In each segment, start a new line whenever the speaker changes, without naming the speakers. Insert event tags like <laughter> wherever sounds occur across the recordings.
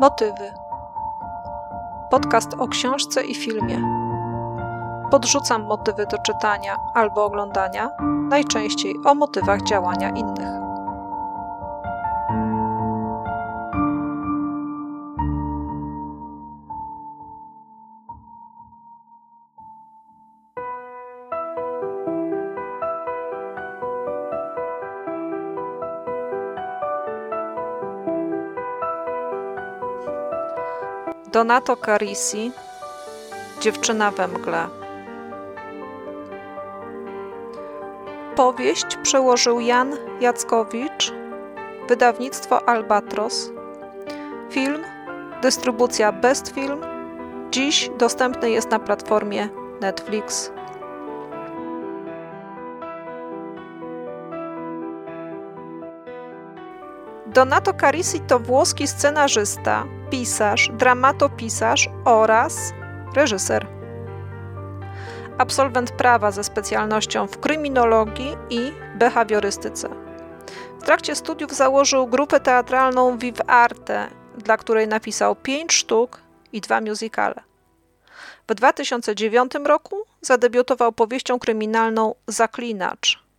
Motywy. Podcast o książce i filmie. Podrzucam motywy do czytania albo oglądania, najczęściej o motywach działania innych. Donato Carisi Dziewczyna we mgle. Powieść przełożył Jan Jackowicz Wydawnictwo Albatros. Film Dystrybucja Best Film Dziś dostępny jest na platformie Netflix. Donato Carisi to włoski scenarzysta, pisarz, dramatopisarz oraz reżyser. Absolwent prawa ze specjalnością w kryminologii i behawiorystyce. W trakcie studiów założył grupę teatralną Viv Arte, dla której napisał pięć sztuk i dwa musicale. W 2009 roku zadebiutował powieścią kryminalną Zaklinacz.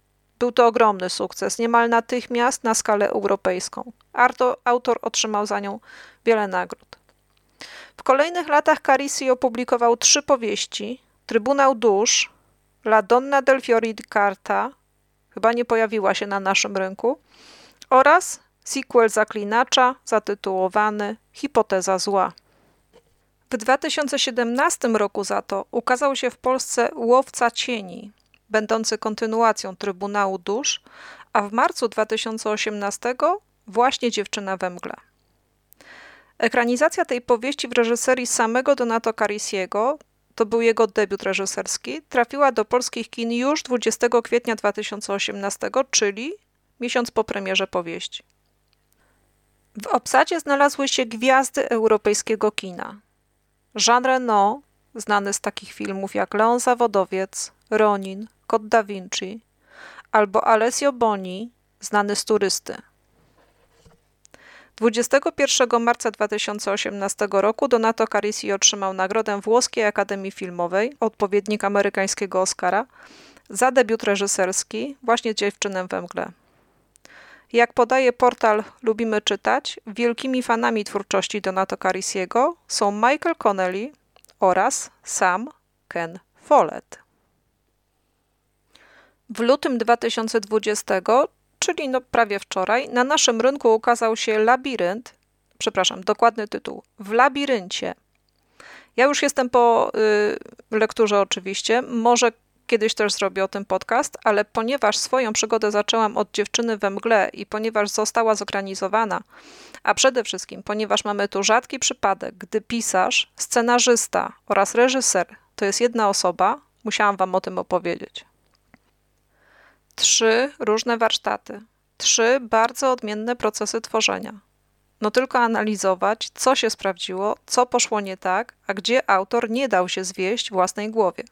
Był to ogromny sukces, niemal natychmiast na skalę europejską. Arto, autor otrzymał za nią wiele nagród. W kolejnych latach Carisi opublikował trzy powieści: Trybunał Dusz, La Donna del Fiori di Carta, chyba nie pojawiła się na naszym rynku, oraz sequel Zaklinacza zatytułowany Hipoteza Zła. W 2017 roku za to ukazał się w Polsce Łowca Cieni, będący kontynuacją Trybunału Dusz, a w marcu 2018 właśnie Dziewczyna we mgle. Ekranizacja tej powieści w reżyserii samego Donato Carisiego, to był jego debiut reżyserski, trafiła do polskich kin już 20 kwietnia 2018, czyli miesiąc po premierze powieści. W obsadzie znalazły się gwiazdy europejskiego kina. Jean Reno, znany z takich filmów jak Leon Zawodowiec, Ronin, Kod da Vinci, albo Alessio Boni, znany z turysty. 21 marca 2018 roku Donato Carisi otrzymał nagrodę Włoskiej Akademii Filmowej, odpowiednik amerykańskiego Oscara, za debiut reżyserski, właśnie Dziewczynę we mgle. Jak podaje portal Lubimy Czytać, wielkimi fanami twórczości Donato Carisiego są Michael Connelly oraz Sam Ken Follett. W lutym 2020, czyli no prawie wczoraj, na naszym rynku ukazał się Labirynt, przepraszam, dokładny tytuł, W labiryncie. Ja już jestem po y, lekturze oczywiście, może kiedyś też zrobię o tym podcast, ale ponieważ swoją przygodę zaczęłam od dziewczyny we mgle i ponieważ została zorganizowana, a przede wszystkim ponieważ mamy tu rzadki przypadek, gdy pisarz, scenarzysta oraz reżyser to jest jedna osoba, musiałam wam o tym opowiedzieć trzy różne warsztaty, trzy bardzo odmienne procesy tworzenia. No tylko analizować, co się sprawdziło, co poszło nie tak, a gdzie autor nie dał się zwieść własnej głowie.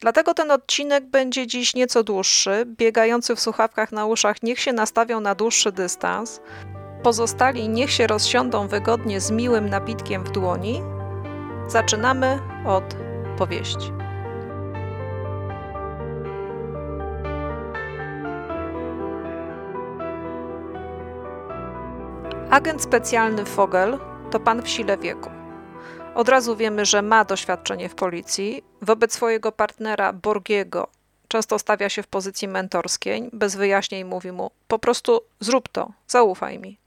Dlatego ten odcinek będzie dziś nieco dłuższy. Biegający w słuchawkach na uszach niech się nastawią na dłuższy dystans. Pozostali niech się rozsiądą wygodnie z miłym napitkiem w dłoni. Zaczynamy od powieści. Agent specjalny Fogel to pan w sile wieku. Od razu wiemy, że ma doświadczenie w policji. Wobec swojego partnera Borgiego często stawia się w pozycji mentorskiej, bez wyjaśnień mówi mu: po prostu zrób to, zaufaj mi.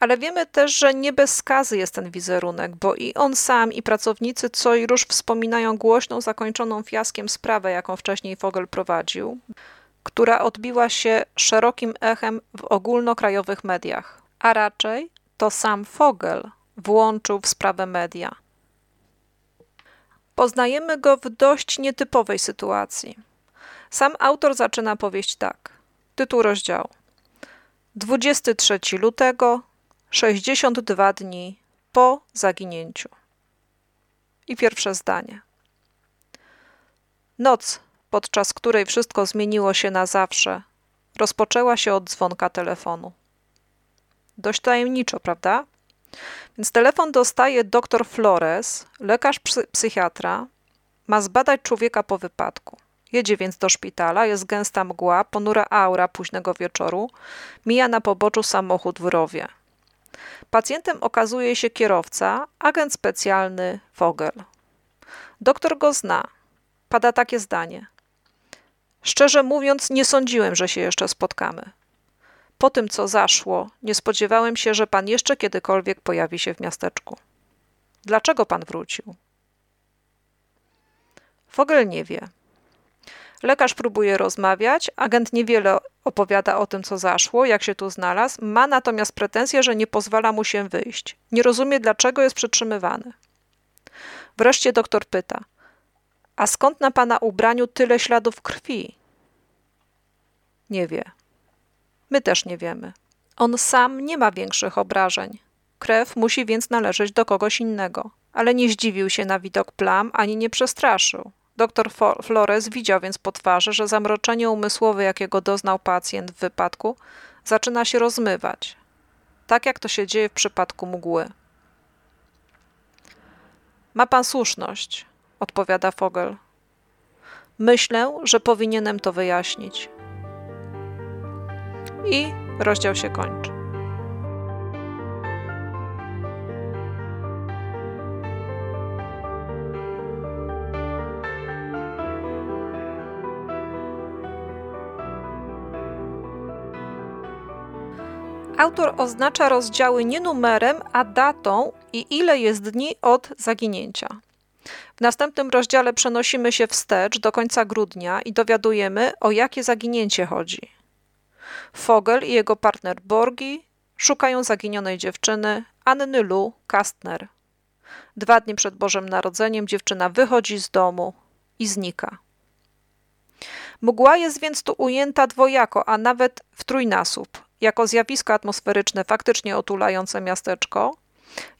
Ale wiemy też, że nie bez skazy jest ten wizerunek, bo i on sam, i pracownicy co i róż wspominają głośną, zakończoną fiaskiem sprawę, jaką wcześniej Fogel prowadził która odbiła się szerokim echem w ogólnokrajowych mediach, a raczej to sam Fogel włączył w sprawę media. Poznajemy go w dość nietypowej sytuacji. Sam autor zaczyna powieść tak. Tytuł rozdziału. 23 lutego, 62 dni po zaginięciu. I pierwsze zdanie. Noc podczas której wszystko zmieniło się na zawsze, rozpoczęła się od dzwonka telefonu. Dość tajemniczo, prawda? Więc telefon dostaje dr Flores, lekarz psychiatra, ma zbadać człowieka po wypadku. Jedzie więc do szpitala, jest gęsta mgła, ponura aura późnego wieczoru, mija na poboczu samochód w rowie. Pacjentem okazuje się kierowca, agent specjalny Vogel. Doktor go zna. Pada takie zdanie. Szczerze mówiąc, nie sądziłem, że się jeszcze spotkamy. Po tym, co zaszło, nie spodziewałem się, że pan jeszcze kiedykolwiek pojawi się w miasteczku. Dlaczego pan wrócił? Fogel nie wie. Lekarz próbuje rozmawiać, agent niewiele opowiada o tym, co zaszło, jak się tu znalazł, ma natomiast pretensję, że nie pozwala mu się wyjść. Nie rozumie, dlaczego jest przytrzymywany. Wreszcie doktor pyta: A skąd na pana ubraniu tyle śladów krwi? Nie wie. My też nie wiemy. On sam nie ma większych obrażeń. Krew musi więc należeć do kogoś innego. Ale nie zdziwił się na widok plam ani nie przestraszył. Doktor Flores widział więc po twarzy, że zamroczenie umysłowe, jakiego doznał pacjent w wypadku, zaczyna się rozmywać. Tak jak to się dzieje w przypadku mgły. Ma pan słuszność, odpowiada Fogel. Myślę, że powinienem to wyjaśnić. I rozdział się kończy. Autor oznacza rozdziały nie numerem, a datą i ile jest dni od zaginięcia. W następnym rozdziale przenosimy się wstecz do końca grudnia i dowiadujemy, o jakie zaginięcie chodzi. Fogel i jego partner Borgi szukają zaginionej dziewczyny Anny Lu Kastner. Dwa dni przed Bożym Narodzeniem dziewczyna wychodzi z domu i znika. Mgła jest więc tu ujęta dwojako, a nawet w trójnasób jako zjawisko atmosferyczne faktycznie otulające miasteczko,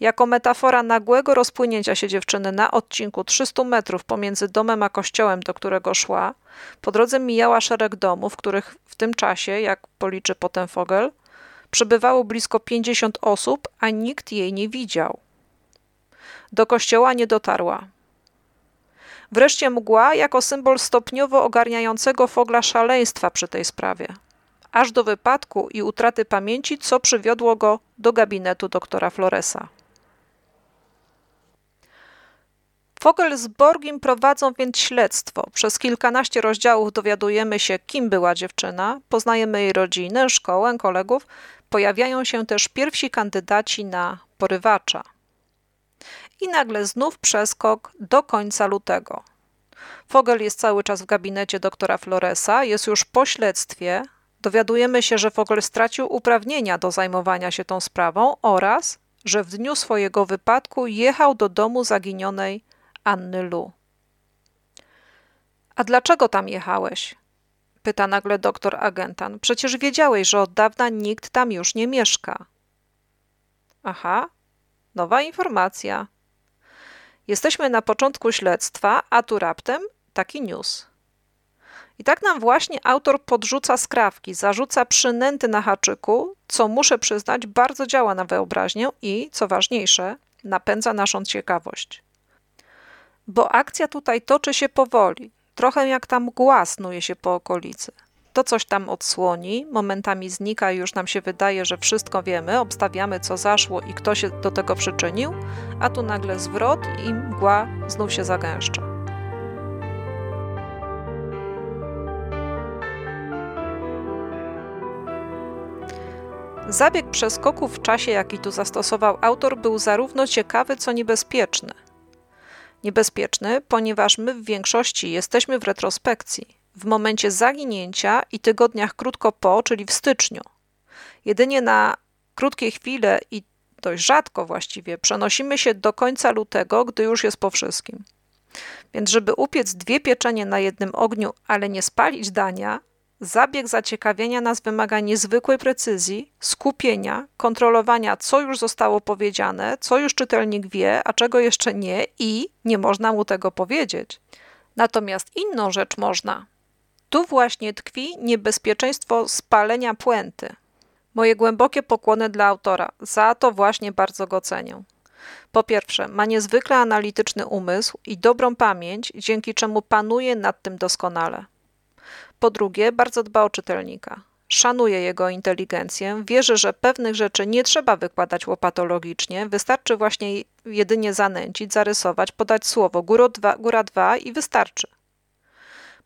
jako metafora nagłego rozpłynięcia się dziewczyny na odcinku 300 metrów pomiędzy domem a kościołem, do którego szła, po drodze mijała szereg domów, w których w tym czasie, jak policzy potem Fogel, przebywało blisko 50 osób, a nikt jej nie widział. Do kościoła nie dotarła. Wreszcie mgła jako symbol stopniowo ogarniającego Fogla szaleństwa przy tej sprawie aż do wypadku i utraty pamięci, co przywiodło go do gabinetu doktora Floresa. Fogel z Borgiem prowadzą więc śledztwo. Przez kilkanaście rozdziałów dowiadujemy się, kim była dziewczyna, poznajemy jej rodzinę, szkołę, kolegów. Pojawiają się też pierwsi kandydaci na porywacza. I nagle znów przeskok do końca lutego. Fogel jest cały czas w gabinecie doktora Floresa, jest już po śledztwie, dowiadujemy się, że Fogel stracił uprawnienia do zajmowania się tą sprawą oraz, że w dniu swojego wypadku jechał do domu zaginionej Anny Lu. A dlaczego tam jechałeś? pyta nagle doktor Agentan. Przecież wiedziałeś, że od dawna nikt tam już nie mieszka. Aha, nowa informacja. Jesteśmy na początku śledztwa, a tu raptem taki news. I tak nam właśnie autor podrzuca skrawki, zarzuca przynęty na haczyku, co muszę przyznać bardzo działa na wyobraźnię i, co ważniejsze, napędza naszą ciekawość. Bo akcja tutaj toczy się powoli, trochę jak tam mgła snuje się po okolicy. To coś tam odsłoni, momentami znika i już nam się wydaje, że wszystko wiemy, obstawiamy co zaszło i kto się do tego przyczynił, a tu nagle zwrot i mgła znów się zagęszcza. Zabieg przeskoku w czasie, jaki tu zastosował autor, był zarówno ciekawy, co niebezpieczny. Niebezpieczny, ponieważ my w większości jesteśmy w retrospekcji, w momencie zaginięcia i tygodniach krótko po, czyli w styczniu. Jedynie na krótkie chwile i dość rzadko właściwie przenosimy się do końca lutego, gdy już jest po wszystkim. Więc, żeby upiec dwie pieczenie na jednym ogniu, ale nie spalić dania, Zabieg zaciekawienia nas wymaga niezwykłej precyzji, skupienia, kontrolowania, co już zostało powiedziane, co już czytelnik wie, a czego jeszcze nie, i nie można mu tego powiedzieć. Natomiast inną rzecz można. Tu właśnie tkwi niebezpieczeństwo spalenia puenty. Moje głębokie pokłony dla autora, za to właśnie bardzo go cenię. Po pierwsze, ma niezwykle analityczny umysł i dobrą pamięć, dzięki czemu panuje nad tym doskonale. Po drugie, bardzo dba o czytelnika. Szanuje jego inteligencję, wierzy, że pewnych rzeczy nie trzeba wykładać łopatologicznie, wystarczy właśnie jedynie zanęcić, zarysować, podać słowo góra dwa, góra dwa i wystarczy.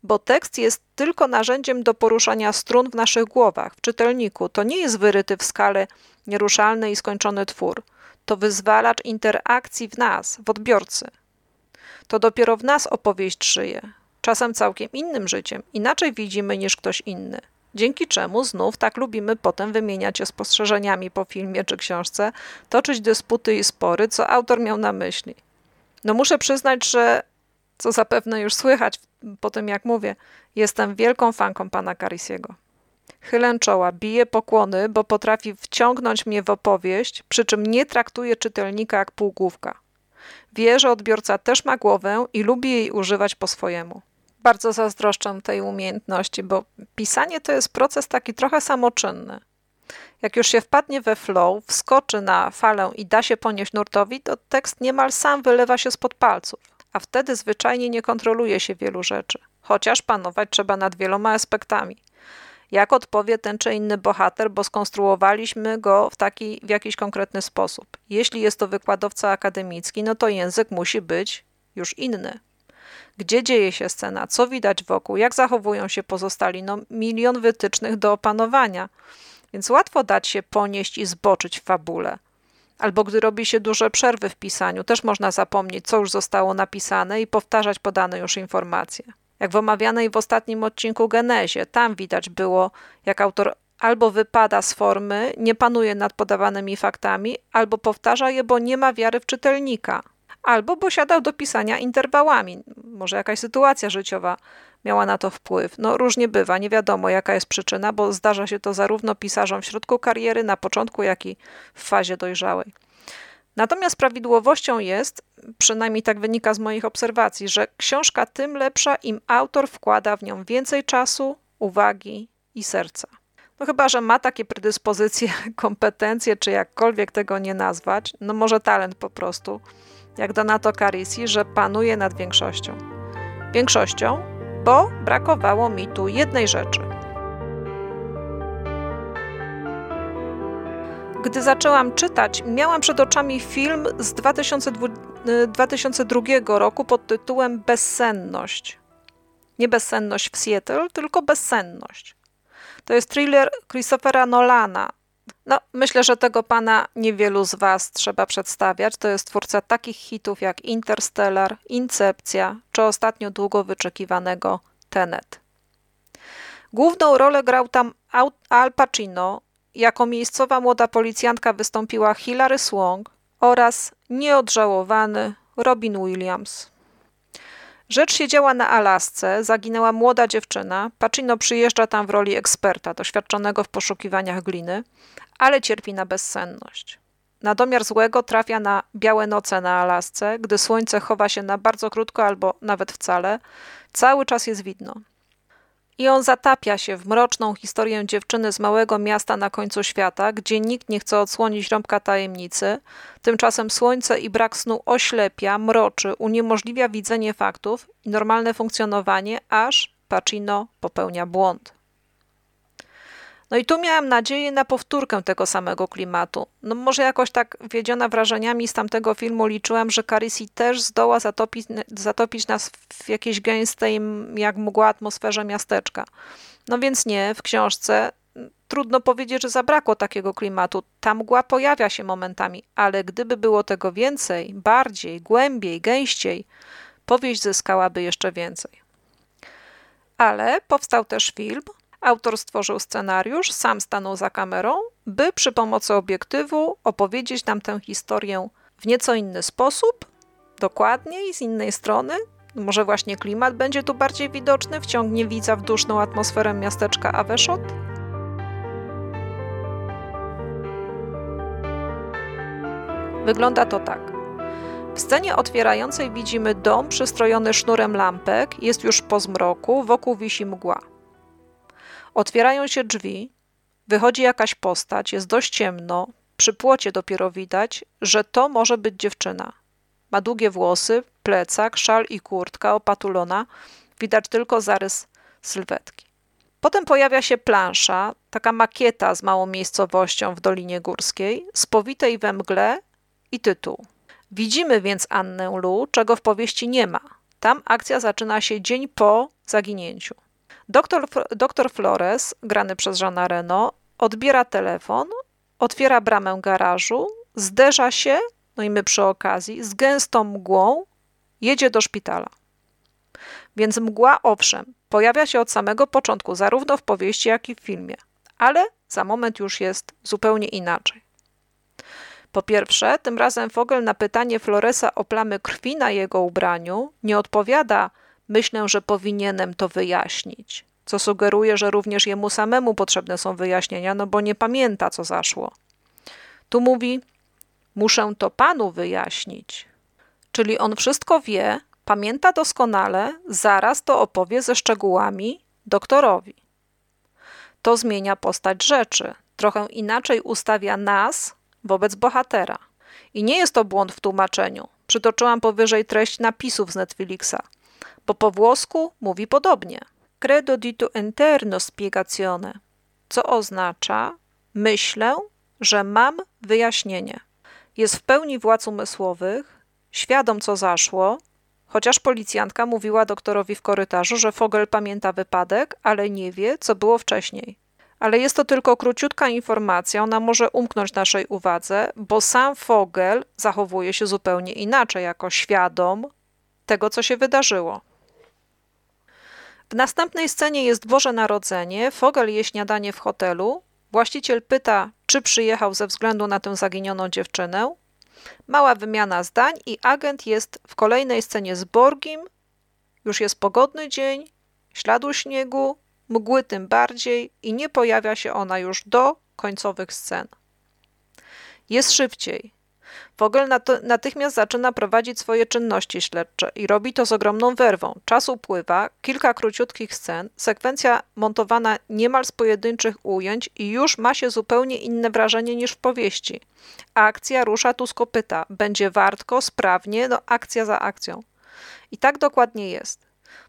Bo tekst jest tylko narzędziem do poruszania strun w naszych głowach, w czytelniku. To nie jest wyryty w skale nieruszalny i skończony twór. To wyzwalacz interakcji w nas, w odbiorcy. To dopiero w nas opowieść żyje, czasem całkiem innym życiem, inaczej widzimy niż ktoś inny dzięki czemu znów tak lubimy potem wymieniać się spostrzeżeniami po filmie czy książce, toczyć dysputy i spory, co autor miał na myśli. No muszę przyznać, że co zapewne już słychać po tym jak mówię, jestem wielką fanką pana Carisiego. Chylę czoła, biję pokłony, bo potrafi wciągnąć mnie w opowieść, przy czym nie traktuje czytelnika jak półgłówka. Wie, że odbiorca też ma głowę i lubi jej używać po swojemu bardzo zazdroszczę tej umiejętności, bo pisanie to jest proces taki trochę samoczynny. Jak już się wpadnie we flow, wskoczy na falę i da się ponieść nurtowi, to tekst niemal sam wylewa się spod palców, a wtedy zwyczajnie nie kontroluje się wielu rzeczy, chociaż panować trzeba nad wieloma aspektami. Jak odpowie ten czy inny bohater, bo skonstruowaliśmy go w taki, w jakiś konkretny sposób. Jeśli jest to wykładowca akademicki, no to język musi być już inny gdzie dzieje się scena, co widać wokół, jak zachowują się pozostali, no milion wytycznych do opanowania. Więc łatwo dać się ponieść i zboczyć w fabule. Albo gdy robi się duże przerwy w pisaniu, też można zapomnieć, co już zostało napisane i powtarzać podane już informacje. Jak w omawianej w ostatnim odcinku Genezie, tam widać było, jak autor albo wypada z formy, nie panuje nad podawanymi faktami, albo powtarza je, bo nie ma wiary w czytelnika albo bo siadał do pisania interwałami. Może jakaś sytuacja życiowa miała na to wpływ. No różnie bywa, nie wiadomo jaka jest przyczyna, bo zdarza się to zarówno pisarzom w środku kariery, na początku, jak i w fazie dojrzałej. Natomiast prawidłowością jest, przynajmniej tak wynika z moich obserwacji, że książka tym lepsza, im autor wkłada w nią więcej czasu, uwagi i serca. No chyba, że ma takie predyspozycje, <laughs> kompetencje, czy jakkolwiek tego nie nazwać, no może talent po prostu jak Donato Carisi, że panuje nad większością. Większością, bo brakowało mi tu jednej rzeczy. Gdy zaczęłam czytać, miałam przed oczami film z 2002 roku pod tytułem Bezsenność. Nie bezsenność w Seattle, tylko bezsenność. To jest thriller Christophera Nolana, no, myślę, że tego pana niewielu z Was trzeba przedstawiać. To jest twórca takich hitów jak Interstellar, Incepcja czy ostatnio długo wyczekiwanego Tenet. Główną rolę grał tam Al Pacino, jako miejscowa młoda policjantka wystąpiła Hilary Swank oraz nieodżałowany Robin Williams. Rzecz się działa na Alasce, zaginęła młoda dziewczyna. Pacino przyjeżdża tam w roli eksperta, doświadczonego w poszukiwaniach gliny, ale cierpi na bezsenność. Na domiar złego trafia na białe noce na Alasce, gdy słońce chowa się na bardzo krótko albo nawet wcale, cały czas jest widno. I on zatapia się w mroczną historię dziewczyny z małego miasta na końcu świata, gdzie nikt nie chce odsłonić rąbka tajemnicy. Tymczasem słońce i brak snu oślepia, mroczy, uniemożliwia widzenie faktów i normalne funkcjonowanie, aż Pacino popełnia błąd. No i tu miałam nadzieję na powtórkę tego samego klimatu. No może jakoś tak wiedziona wrażeniami z tamtego filmu liczyłam, że Carisi też zdoła zatopić, zatopić nas w jakiejś gęstej, jak mgła atmosferze miasteczka. No więc nie, w książce trudno powiedzieć, że zabrakło takiego klimatu. Ta mgła pojawia się momentami, ale gdyby było tego więcej, bardziej, głębiej, gęściej, powieść zyskałaby jeszcze więcej. Ale powstał też film, Autor stworzył scenariusz, sam stanął za kamerą, by przy pomocy obiektywu opowiedzieć nam tę historię w nieco inny sposób, dokładniej, z innej strony. Może właśnie klimat będzie tu bardziej widoczny, wciągnie widza w duszną atmosferę miasteczka Aveshot? Wygląda to tak. W scenie otwierającej widzimy dom przystrojony sznurem lampek, jest już po zmroku, wokół wisi mgła. Otwierają się drzwi, wychodzi jakaś postać, jest dość ciemno, przy płocie dopiero widać, że to może być dziewczyna. Ma długie włosy, plecak, szal i kurtka opatulona, widać tylko zarys sylwetki. Potem pojawia się plansza, taka makieta z małą miejscowością w Dolinie Górskiej, spowitej we mgle i tytuł. Widzimy więc Annę Lu, czego w powieści nie ma. Tam akcja zaczyna się dzień po zaginięciu. Doktor, doktor Flores, grany przez Jeana Reno, odbiera telefon, otwiera bramę garażu, zderza się, no i my przy okazji, z gęstą mgłą, jedzie do szpitala. Więc mgła, owszem, pojawia się od samego początku, zarówno w powieści, jak i w filmie, ale za moment już jest zupełnie inaczej. Po pierwsze, tym razem Fogel na pytanie Floresa o plamy krwi na jego ubraniu nie odpowiada: Myślę, że powinienem to wyjaśnić, co sugeruje, że również jemu samemu potrzebne są wyjaśnienia, no bo nie pamięta, co zaszło. Tu mówi: Muszę to panu wyjaśnić. Czyli on wszystko wie, pamięta doskonale, zaraz to opowie ze szczegółami doktorowi. To zmienia postać rzeczy, trochę inaczej ustawia nas wobec bohatera. I nie jest to błąd w tłumaczeniu. Przytoczyłam powyżej treść napisów z Netflixa, bo po włosku mówi podobnie. Credo di tu interno spiegazione, co oznacza myślę, że mam wyjaśnienie. Jest w pełni władz umysłowych, świadom co zaszło, chociaż policjantka mówiła doktorowi w korytarzu, że Fogel pamięta wypadek, ale nie wie, co było wcześniej ale jest to tylko króciutka informacja, ona może umknąć naszej uwadze, bo sam Fogel zachowuje się zupełnie inaczej, jako świadom tego, co się wydarzyło. W następnej scenie jest Boże Narodzenie, Fogel je śniadanie w hotelu, właściciel pyta, czy przyjechał ze względu na tę zaginioną dziewczynę. Mała wymiana zdań i agent jest w kolejnej scenie z Borgim, już jest pogodny dzień, śladu śniegu, mgły tym bardziej i nie pojawia się ona już do końcowych scen. Jest szybciej. Vogel natychmiast zaczyna prowadzić swoje czynności śledcze i robi to z ogromną werwą. Czas upływa, kilka króciutkich scen, sekwencja montowana niemal z pojedynczych ujęć i już ma się zupełnie inne wrażenie niż w powieści. Akcja rusza tu z kopyta. Będzie wartko, sprawnie, no akcja za akcją. I tak dokładnie jest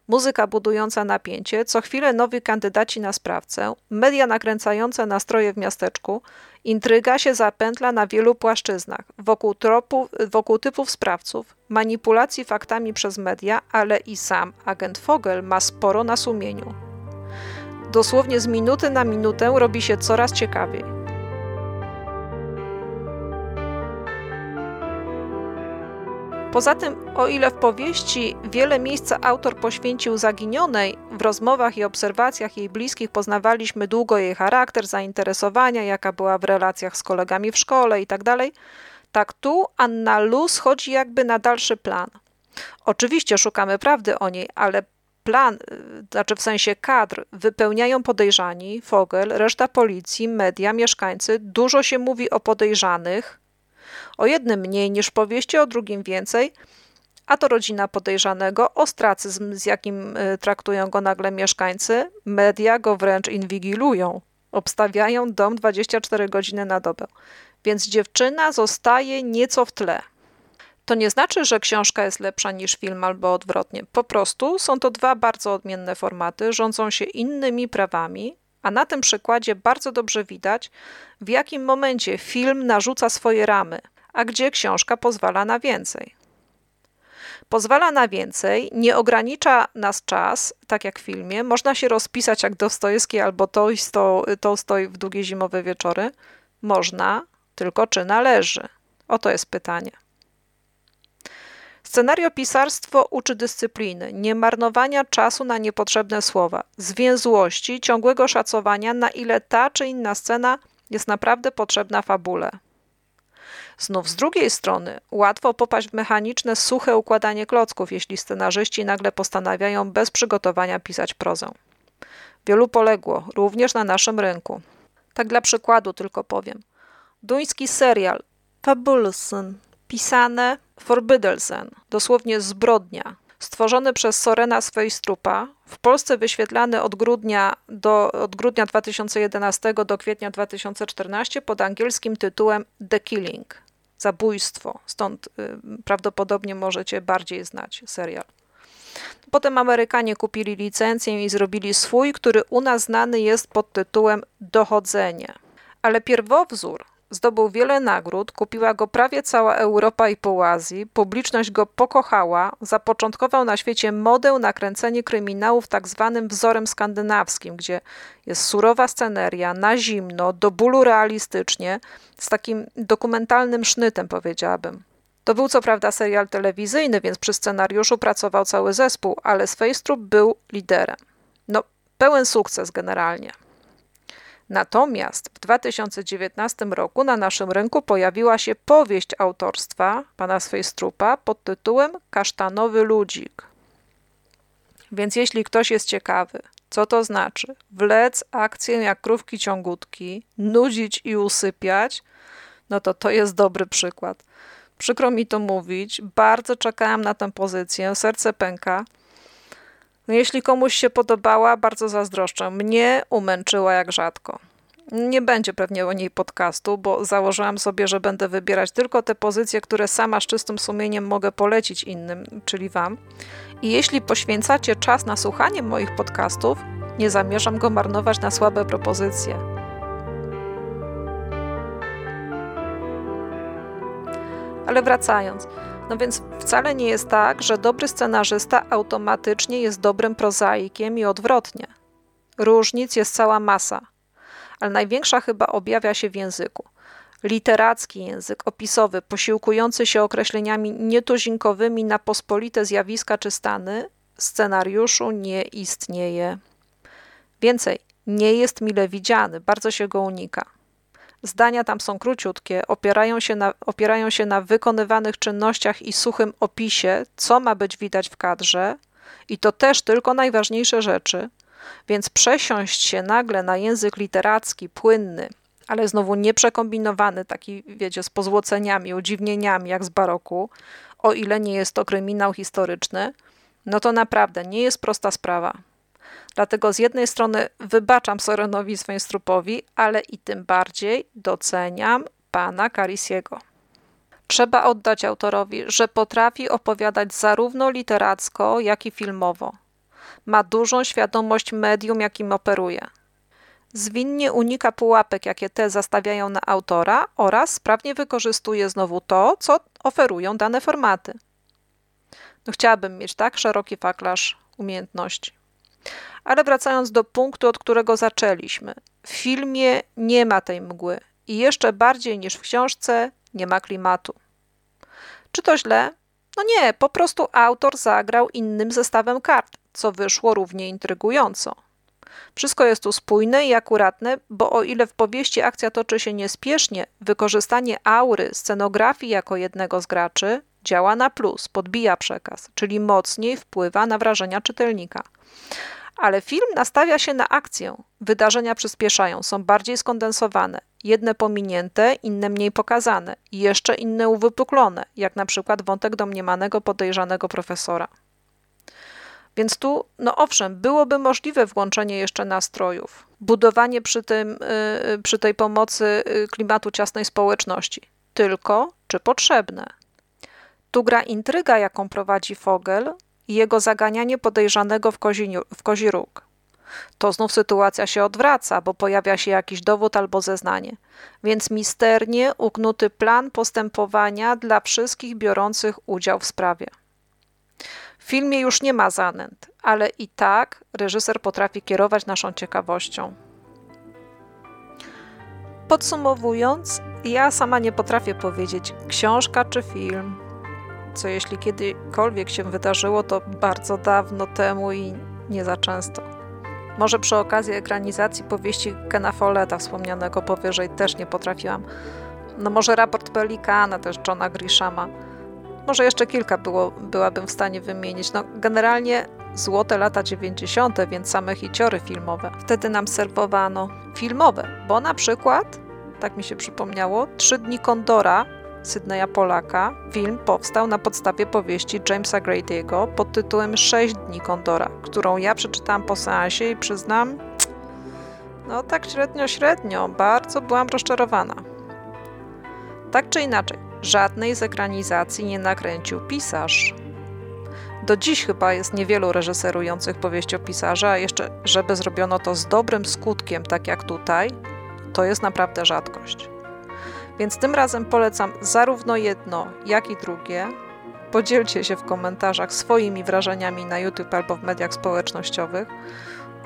muzyka budująca napięcie, co chwilę nowi kandydaci na sprawcę, media nakręcające nastroje w miasteczku, intryga się zapętla na wielu płaszczyznach, wokół, tropu, wokół typów sprawców, manipulacji faktami przez media, ale i sam agent Fogel ma sporo na sumieniu. Dosłownie z minuty na minutę robi się coraz ciekawiej. Poza tym, o ile w powieści wiele miejsca autor poświęcił zaginionej, w rozmowach i obserwacjach jej bliskich poznawaliśmy długo jej charakter, zainteresowania, jaka była w relacjach z kolegami w szkole itd., tak, tak tu Anna Lu schodzi jakby na dalszy plan. Oczywiście szukamy prawdy o niej, ale plan, y, znaczy w sensie kadr, wypełniają podejrzani, Fogel, reszta policji, media, mieszkańcy. Dużo się mówi o podejrzanych, o jednym mniej niż powieści, o drugim więcej, a to rodzina podejrzanego, ostracyzm, z jakim y, traktują go nagle mieszkańcy, media go wręcz inwigilują, obstawiają dom 24 godziny na dobę. Więc dziewczyna zostaje nieco w tle. To nie znaczy, że książka jest lepsza niż film albo odwrotnie. Po prostu są to dwa bardzo odmienne formaty, rządzą się innymi prawami, a na tym przykładzie bardzo dobrze widać, w jakim momencie film narzuca swoje ramy, a gdzie książka pozwala na więcej. Pozwala na więcej, nie ogranicza nas czas, tak jak w filmie. Można się rozpisać jak Dostojewski albo Tolstoj w długie zimowe wieczory. Można, tylko czy należy? Oto jest pytanie. Scenariopisarstwo uczy dyscypliny, nie marnowania czasu na niepotrzebne słowa, zwięzłości, ciągłego szacowania, na ile ta czy inna scena jest naprawdę potrzebna fabule. Znów z drugiej strony, łatwo popaść w mechaniczne, suche układanie klocków, jeśli scenarzyści nagle postanawiają bez przygotowania pisać prozę. Wielu poległo, również na naszym rynku. Tak dla przykładu tylko powiem. Duński serial Fabulson, pisane Forbiddelsen, dosłownie zbrodnia, stworzony przez Sorena Sveistrupa, w Polsce wyświetlany od grudnia, do, od grudnia 2011 do kwietnia 2014 pod angielskim tytułem The Killing zabójstwo. Stąd y, prawdopodobnie możecie bardziej znać serial. Potem Amerykanie kupili licencję i zrobili swój, który u nas znany jest pod tytułem Dochodzenie. Ale pierwowzór Zdobył wiele nagród, kupiła go prawie cała Europa i pół Azji, publiczność go pokochała, zapoczątkował na świecie modę na kręcenie kryminałów tak zwanym wzorem skandynawskim, gdzie jest surowa sceneria, na zimno, do bólu realistycznie, z takim dokumentalnym sznytem powiedziałabym. To był co prawda serial telewizyjny, więc przy scenariuszu pracował cały zespół, ale Sveistrup był liderem. No, pełen sukces generalnie. Natomiast w 2019 roku na naszym rynku pojawiła się powieść autorstwa pana Swejstrupa pod tytułem Kasztanowy ludzik. Więc jeśli ktoś jest ciekawy, co to znaczy wlec akcję jak krówki ciągutki, nudzić i usypiać, no to to jest dobry przykład. Przykro mi to mówić, bardzo czekałam na tę pozycję, serce pęka. No jeśli komuś się podobała, bardzo zazdroszczę. Mnie umęczyła jak rzadko. Nie będzie pewnie o niej podcastu, bo założyłam sobie, że będę wybierać tylko te pozycje, które sama z czystym sumieniem mogę polecić innym, czyli Wam. I jeśli poświęcacie czas na słuchanie moich podcastów, nie zamierzam go marnować na słabe propozycje. Ale wracając, no więc wcale nie jest tak, że dobry scenarzysta automatycznie jest dobrym prozaikiem i odwrotnie. Różnic jest cała masa ale największa chyba objawia się w języku. Literacki język opisowy, posiłkujący się określeniami nietuzinkowymi na pospolite zjawiska czy stany, scenariuszu nie istnieje. Więcej, nie jest mile widziany, bardzo się go unika. Zdania tam są króciutkie, opierają się, na, opierają się na wykonywanych czynnościach i suchym opisie, co ma być widać w kadrze, i to też tylko najważniejsze rzeczy, więc przesiąść się nagle na język literacki, płynny, ale znowu nieprzekombinowany, taki wiecie, z pozłoceniami, udziwnieniami jak z baroku, o ile nie jest to kryminał historyczny, no to naprawdę nie jest prosta sprawa. Dlatego z jednej strony wybaczam Sorenowi Swęstrupowi, ale i tym bardziej doceniam pana Carisiego. Trzeba oddać autorowi, że potrafi opowiadać zarówno literacko, jak i filmowo ma dużą świadomość medium, jakim operuje. Zwinnie unika pułapek, jakie te zastawiają na autora oraz sprawnie wykorzystuje znowu to, co oferują dane formaty. No, chciałabym mieć tak szeroki faklarz umiejętności. Ale wracając do punktu, od którego zaczęliśmy. W filmie nie ma tej mgły i jeszcze bardziej niż w książce nie ma klimatu. Czy to źle? No nie, po prostu autor zagrał innym zestawem kart co wyszło równie intrygująco. Wszystko jest tu spójne i akuratne, bo o ile w powieści akcja toczy się niespiesznie, wykorzystanie aury, scenografii jako jednego z graczy działa na plus, podbija przekaz, czyli mocniej wpływa na wrażenia czytelnika. Ale film nastawia się na akcję. Wydarzenia przyspieszają, są bardziej skondensowane. Jedne pominięte, inne mniej pokazane, i jeszcze inne uwypuklone, jak na przykład wątek domniemanego podejrzanego profesora. Więc tu, no owszem, byłoby możliwe włączenie jeszcze nastrojów, budowanie przy, tym, y, przy tej pomocy y, klimatu ciasnej społeczności. Tylko czy potrzebne? Tu gra intryga, jaką prowadzi Fogel i jego zaganianie podejrzanego w kozi, w kozi róg. To znów sytuacja się odwraca, bo pojawia się jakiś dowód albo zeznanie. Więc misternie uknuty plan postępowania dla wszystkich biorących udział w sprawie. W filmie już nie ma zanęt, ale i tak reżyser potrafi kierować naszą ciekawością. Podsumowując, ja sama nie potrafię powiedzieć książka czy film. Co jeśli kiedykolwiek się wydarzyło, to bardzo dawno temu i nie za często. Może przy okazji ekranizacji powieści Kena Folletta wspomnianego powyżej też nie potrafiłam. No może raport Pelikana też Johna Grishama może jeszcze kilka było, byłabym w stanie wymienić. No, generalnie złote lata 90., więc same hiciory filmowe. Wtedy nam serwowano filmowe, bo na przykład, tak mi się przypomniało, Trzy dni Kondora Sydneya Polaka, film powstał na podstawie powieści Jamesa Grady'ego pod tytułem Sześć dni Kondora, którą ja przeczytałam po seansie i przyznam, no tak średnio, średnio, bardzo byłam rozczarowana. Tak czy inaczej, żadnej z ekranizacji nie nakręcił pisarz. Do dziś chyba jest niewielu reżyserujących powieściopisarza, a jeszcze żeby zrobiono to z dobrym skutkiem, tak jak tutaj, to jest naprawdę rzadkość. Więc tym razem polecam zarówno jedno, jak i drugie. Podzielcie się w komentarzach swoimi wrażeniami na YouTube albo w mediach społecznościowych.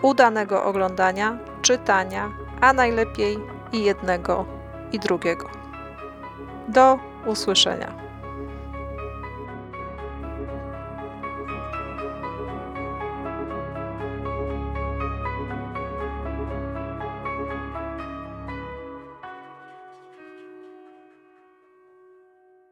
Udanego oglądania, czytania, a najlepiej i jednego, i drugiego. Do usłyszenia.